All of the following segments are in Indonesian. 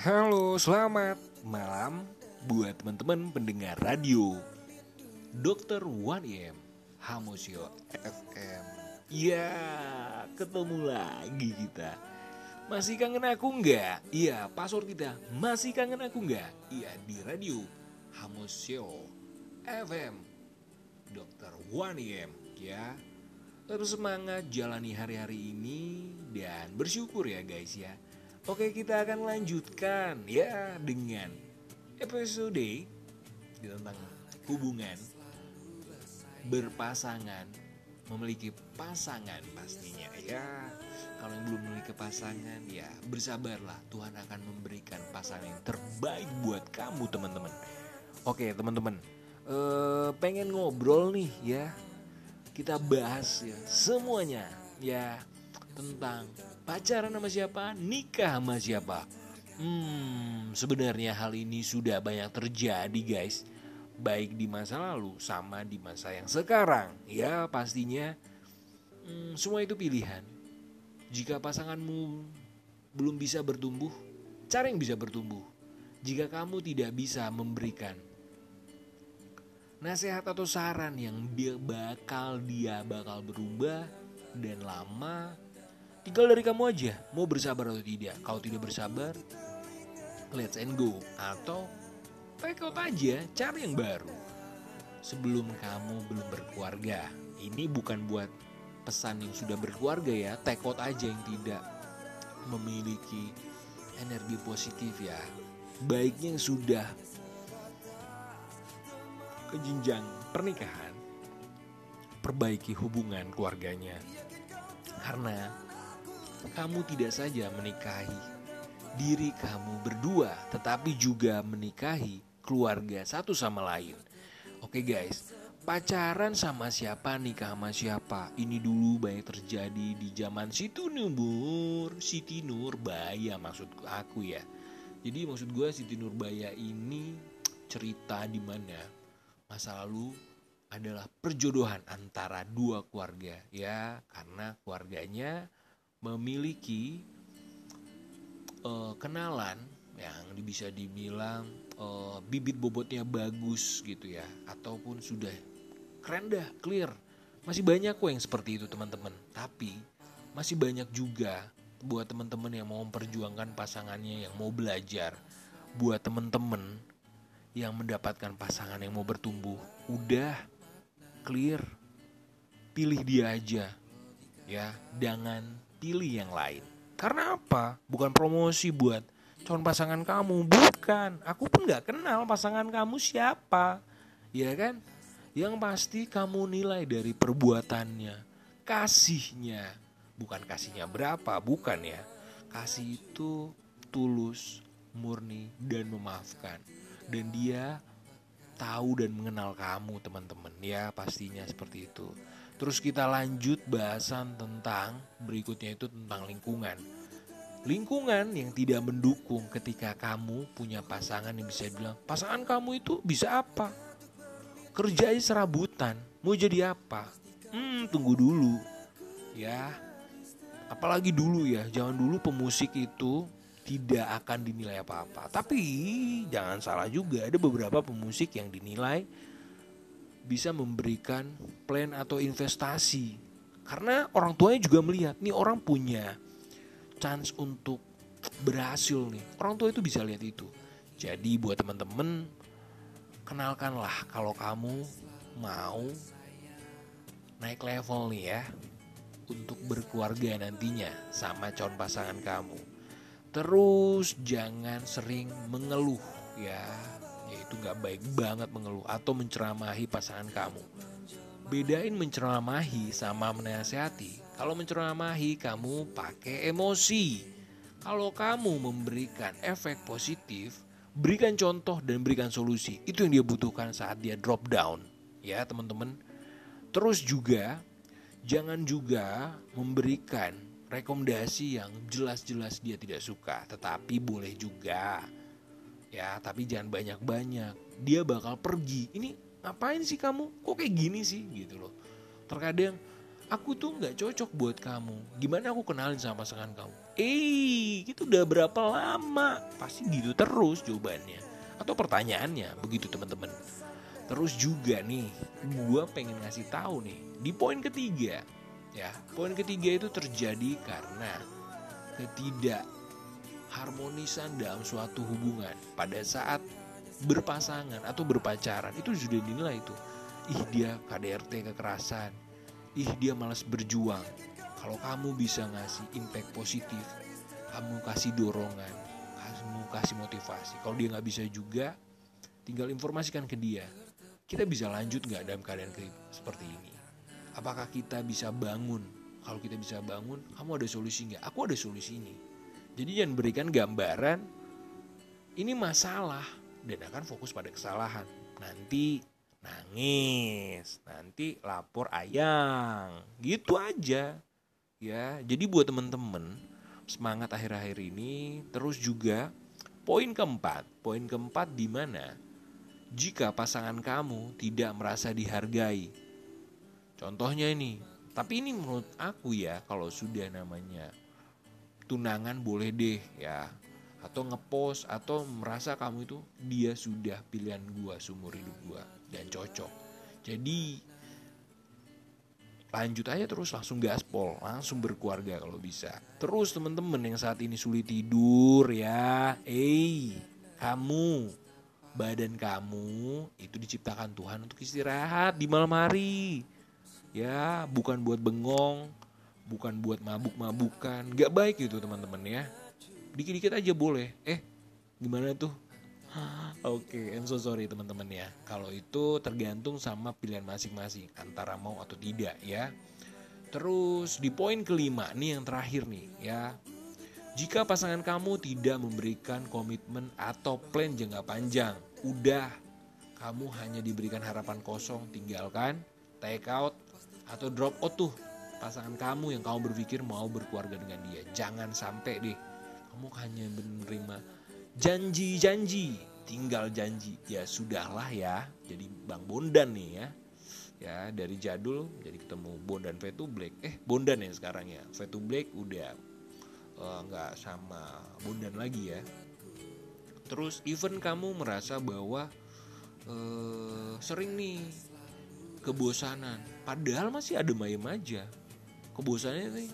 Halo, selamat malam buat teman-teman pendengar radio Dokter 1M Hamosio FM. Ya, ketemu lagi kita. Masih kangen aku nggak? Iya, password kita. Masih kangen aku nggak? Iya, di radio Hamosio FM. Dokter 1M ya. Terus semangat jalani hari-hari ini dan bersyukur ya guys ya. Oke kita akan lanjutkan ya dengan episode tentang hubungan berpasangan memiliki pasangan pastinya ya. Kalau yang belum memiliki pasangan ya bersabarlah. Tuhan akan memberikan pasangan yang terbaik buat kamu teman-teman. Oke teman-teman eh, pengen ngobrol nih ya. Kita bahas ya semuanya ya tentang pacaran sama siapa nikah sama siapa hmm sebenarnya hal ini sudah banyak terjadi guys baik di masa lalu sama di masa yang sekarang. Ya, pastinya hmm, semua itu pilihan. Jika pasanganmu belum bisa bertumbuh, cara yang bisa bertumbuh. Jika kamu tidak bisa memberikan nasihat atau saran yang dia bakal dia bakal berubah dan lama, tinggal dari kamu aja mau bersabar atau tidak. Kalau tidak bersabar, let's and go. Atau take out aja cari yang baru. Sebelum kamu belum berkeluarga. Ini bukan buat pesan yang sudah berkeluarga ya take out aja yang tidak memiliki energi positif ya. Baiknya yang sudah ke jenjang pernikahan perbaiki hubungan keluarganya. Karena kamu tidak saja menikahi diri kamu berdua tetapi juga menikahi keluarga satu sama lain. Oke guys, pacaran sama siapa nikah sama siapa ini dulu banyak terjadi di zaman Siti Nur, Siti Nurbaya maksud aku ya. Jadi maksud gue Siti Nurbaya ini cerita di mana masa lalu adalah perjodohan antara dua keluarga ya karena keluarganya memiliki uh, kenalan yang bisa dibilang uh, bibit bobotnya bagus gitu ya ataupun sudah keren dah clear. Masih banyak kok yang seperti itu teman-teman. Tapi masih banyak juga buat teman-teman yang mau memperjuangkan pasangannya yang mau belajar. Buat teman-teman yang mendapatkan pasangan yang mau bertumbuh udah clear. Pilih dia aja ya. Jangan pilih yang lain. Karena apa? Bukan promosi buat calon pasangan kamu. Bukan. Aku pun nggak kenal pasangan kamu siapa. Ya kan? Yang pasti kamu nilai dari perbuatannya. Kasihnya. Bukan kasihnya berapa bukan ya. Kasih itu tulus murni dan memaafkan. Dan dia tahu dan mengenal kamu teman-teman. Ya pastinya seperti itu terus kita lanjut bahasan tentang berikutnya itu tentang lingkungan. Lingkungan yang tidak mendukung ketika kamu punya pasangan yang bisa bilang pasangan kamu itu bisa apa? Kerja aja serabutan mau jadi apa? Hmm tunggu dulu. Ya apalagi dulu ya jangan dulu pemusik itu tidak akan dinilai apa-apa. Tapi jangan salah juga ada beberapa pemusik yang dinilai bisa memberikan plan atau investasi karena orang tuanya juga melihat nih orang punya chance untuk berhasil nih. Orang tua itu bisa lihat itu. Jadi buat teman-teman kenalkanlah kalau kamu mau naik level nih ya untuk berkeluarga nantinya sama calon pasangan kamu. Terus jangan sering mengeluh ya, yaitu nggak baik banget mengeluh atau menceramahi pasangan kamu. Bedain menceramahi sama menasehati. Kalau menceramahi kamu pakai emosi. Kalau kamu memberikan efek positif, berikan contoh dan berikan solusi. Itu yang dia butuhkan saat dia drop down. Ya, teman-teman. Terus juga jangan juga memberikan rekomendasi yang jelas-jelas dia tidak suka, tetapi boleh juga. Ya, tapi jangan banyak-banyak. Dia bakal pergi. Ini ngapain sih kamu? Kok kayak gini sih gitu loh. Terkadang aku tuh nggak cocok buat kamu. Gimana aku kenalin sama pasangan kamu? Eh, itu udah berapa lama? Pasti gitu terus jawabannya. Atau pertanyaannya, begitu teman-teman. Terus juga nih, gue pengen ngasih tahu nih di poin ketiga, ya poin ketiga itu terjadi karena ketidak harmonisan dalam suatu hubungan. Pada saat berpasangan atau berpacaran itu sudah dinilai itu. Ih dia KDRT kekerasan. Ih dia malas berjuang. Kalau kamu bisa ngasih impact positif kamu kasih dorongan kamu kasih motivasi. Kalau dia nggak bisa juga tinggal informasikan ke dia. Kita bisa lanjut nggak dalam keadaan seperti ini? Apakah kita bisa bangun? Kalau kita bisa bangun kamu ada solusi nggak? Aku ada solusi ini jadi jangan berikan gambaran ini masalah dan akan fokus pada kesalahan nanti nangis, nanti lapor ayang, gitu aja. Ya, jadi buat temen-temen semangat akhir-akhir ini terus juga poin keempat, poin keempat di mana jika pasangan kamu tidak merasa dihargai. Contohnya ini, tapi ini menurut aku ya kalau sudah namanya tunangan boleh deh ya. Atau ngepost atau merasa kamu itu dia sudah pilihan gua seumur hidup gua dan cocok. Jadi lanjut aja terus langsung gaspol langsung berkeluarga kalau bisa. Terus temen-temen yang saat ini sulit tidur ya. Eh kamu badan kamu itu diciptakan Tuhan untuk istirahat di malam hari. Ya bukan buat bengong bukan buat mabuk-mabukan gak baik gitu teman-teman ya dikit-dikit aja boleh eh gimana tuh Oke, okay, I'm so sorry teman-teman ya. Kalau itu tergantung sama pilihan masing-masing antara mau atau tidak ya. Terus di poin kelima nih yang terakhir nih ya. Jika pasangan kamu tidak memberikan komitmen atau plan jangka panjang, udah kamu hanya diberikan harapan kosong, tinggalkan, take out atau drop out tuh pasangan kamu yang kamu berpikir mau berkeluarga dengan dia. Jangan sampai deh kamu hanya menerima janji-janji. Tinggal janji. Ya sudahlah ya jadi Bang Bondan nih ya. Ya dari jadul jadi ketemu Bondan Vetu Black. Eh Bondan ya sekarang ya. Vetu Black udah eh, nggak uh, sama Bondan lagi ya. Terus even kamu merasa bahwa uh, sering nih kebosanan. Padahal masih ada mayem aja kebosannya nih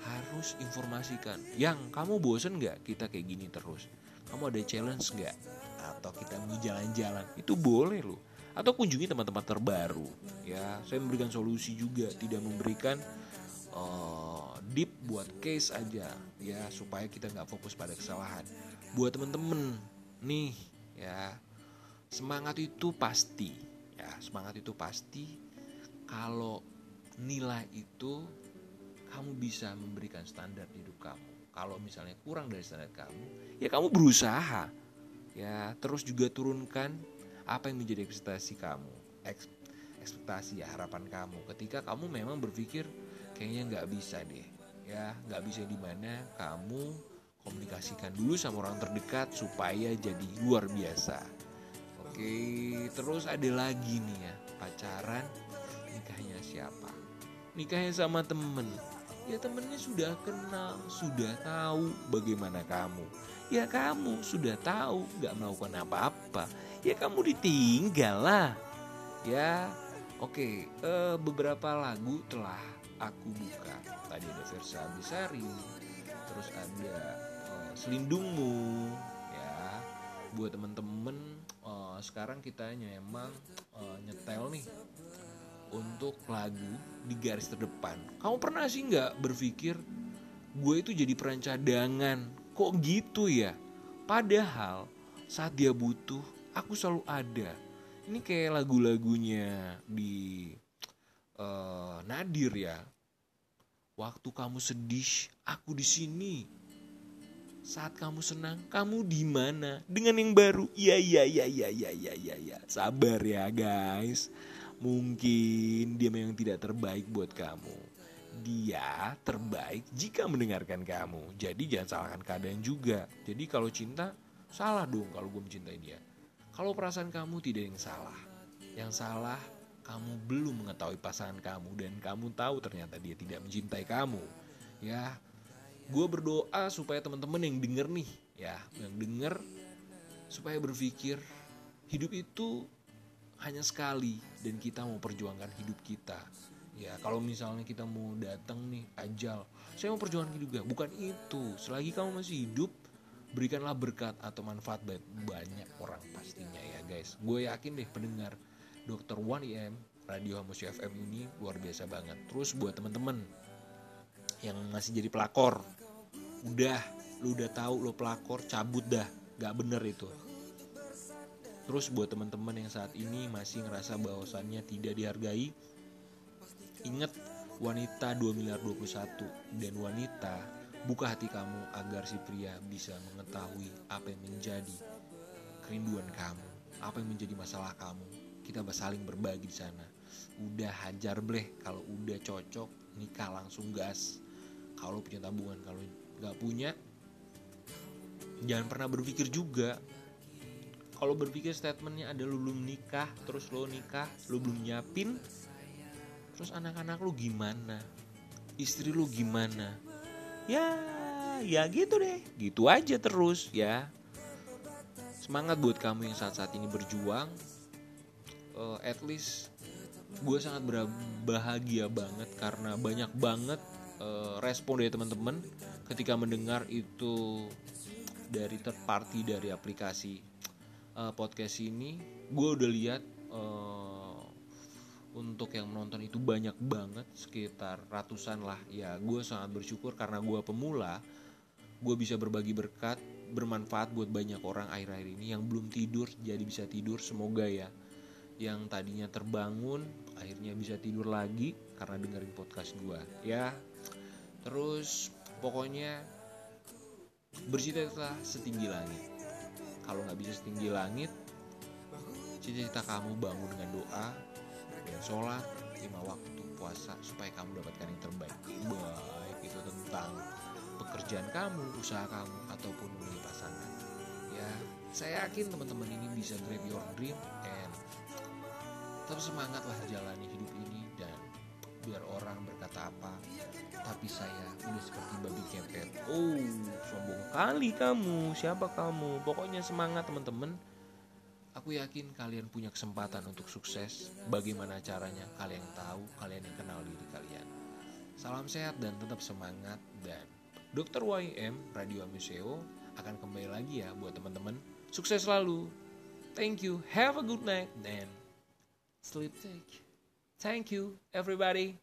harus informasikan. Yang kamu bosen nggak kita kayak gini terus? Kamu ada challenge nggak? Atau kita mau jalan-jalan? Itu boleh loh. Atau kunjungi tempat-tempat terbaru ya. Saya memberikan solusi juga tidak memberikan uh, deep buat case aja ya. Supaya kita nggak fokus pada kesalahan. Buat temen-temen nih ya. Semangat itu pasti ya. Semangat itu pasti. Kalau nilai itu kamu bisa memberikan standar hidup kamu. Kalau misalnya kurang dari standar kamu ya kamu berusaha. Ya terus juga turunkan apa yang menjadi ekspektasi kamu. Ekspektasi ya harapan kamu. Ketika kamu memang berpikir kayaknya nggak bisa deh. Ya nggak bisa di mana kamu komunikasikan dulu sama orang terdekat supaya jadi luar biasa. Oke terus ada lagi nih ya pacaran nikahnya siapa nikahnya sama temen ya temennya sudah kenal, sudah tahu bagaimana kamu. Ya kamu sudah tahu gak melakukan apa-apa, ya kamu ditinggal lah. Ya, oke, okay, uh, eh, beberapa lagu telah aku buka. Tadi ada versi Abisari, terus ada uh, Selindungmu, ya. Buat temen-temen, uh, sekarang kita emang uh, nyetel nih untuk lagu di garis terdepan. Kamu pernah sih nggak berpikir gue itu jadi peran cadangan? Kok gitu ya? Padahal saat dia butuh, aku selalu ada. Ini kayak lagu-lagunya di uh, Nadir ya. Waktu kamu sedih, aku di sini. Saat kamu senang, kamu di mana? Dengan yang baru. Iya iya iya iya iya iya iya. Ya. Sabar ya guys. Mungkin dia memang tidak terbaik buat kamu. Dia terbaik jika mendengarkan kamu. Jadi jangan salahkan keadaan juga. Jadi kalau cinta, salah dong kalau gue mencintai dia. Kalau perasaan kamu tidak yang salah. Yang salah, kamu belum mengetahui pasangan kamu dan kamu tahu ternyata dia tidak mencintai kamu. Ya, gue berdoa supaya teman-teman yang denger nih ya yang denger supaya berpikir hidup itu hanya sekali dan kita mau perjuangkan hidup kita. Ya kalau misalnya kita mau datang nih ajal saya mau perjuangkan hidup juga bukan itu. Selagi kamu masih hidup berikanlah berkat atau manfaat banyak orang pastinya ya guys. Gue yakin deh pendengar Dr. 1IM Radio Hamus FM ini luar biasa banget. Terus buat teman-teman yang masih jadi pelakor udah lu udah tahu lo pelakor cabut dah. Gak bener itu terus buat teman-teman yang saat ini masih ngerasa bahwasannya tidak dihargai ingat wanita 2 miliar 21 dan wanita buka hati kamu agar si pria bisa mengetahui apa yang menjadi kerinduan kamu apa yang menjadi masalah kamu. Kita saling berbagi di sana. Udah hajar bleh kalau udah cocok nikah langsung gas. Kalau punya tabungan kalau nggak punya jangan pernah berpikir juga kalau berpikir statementnya ada lu belum nikah terus lo nikah lu belum nyiapin terus anak-anak lu gimana? Istri lu gimana? Ya ya gitu deh. Gitu aja terus ya. Semangat buat kamu yang saat-saat ini berjuang. Uh, at least gue sangat berbahagia banget karena banyak banget uh, respon dari teman-teman ketika mendengar itu dari third party dari aplikasi uh, podcast ini gue udah lihat uh, untuk yang menonton itu banyak banget sekitar ratusan lah. Ya gue sangat bersyukur karena gue pemula gue bisa berbagi berkat bermanfaat buat banyak orang akhir-akhir ini yang belum tidur jadi bisa tidur. Semoga ya yang tadinya terbangun akhirnya bisa tidur lagi karena dengerin podcast gue ya terus pokoknya bersihlah setinggi langit kalau nggak bisa setinggi langit cita-cita kamu bangun dengan doa dan sholat lima waktu puasa supaya kamu dapatkan yang terbaik. Baik itu tentang pekerjaan kamu usaha kamu ataupun memilih pasangan. Ya saya yakin teman-teman ini bisa grab your dream and tetap semangat lah jalani hidup biar orang berkata apa. Tapi saya udah seperti babi kepet. Oh sombong kali kamu. Siapa kamu? Pokoknya semangat teman-teman. Aku yakin kalian punya kesempatan untuk sukses. Bagaimana caranya? Kalian tahu kalian yang kenal diri kalian. Salam sehat dan tetap semangat. Dan Dr. YM Radio Museo akan kembali lagi ya buat teman-teman. Sukses selalu. Thank you. Have a good night and sleep tight thank you everybody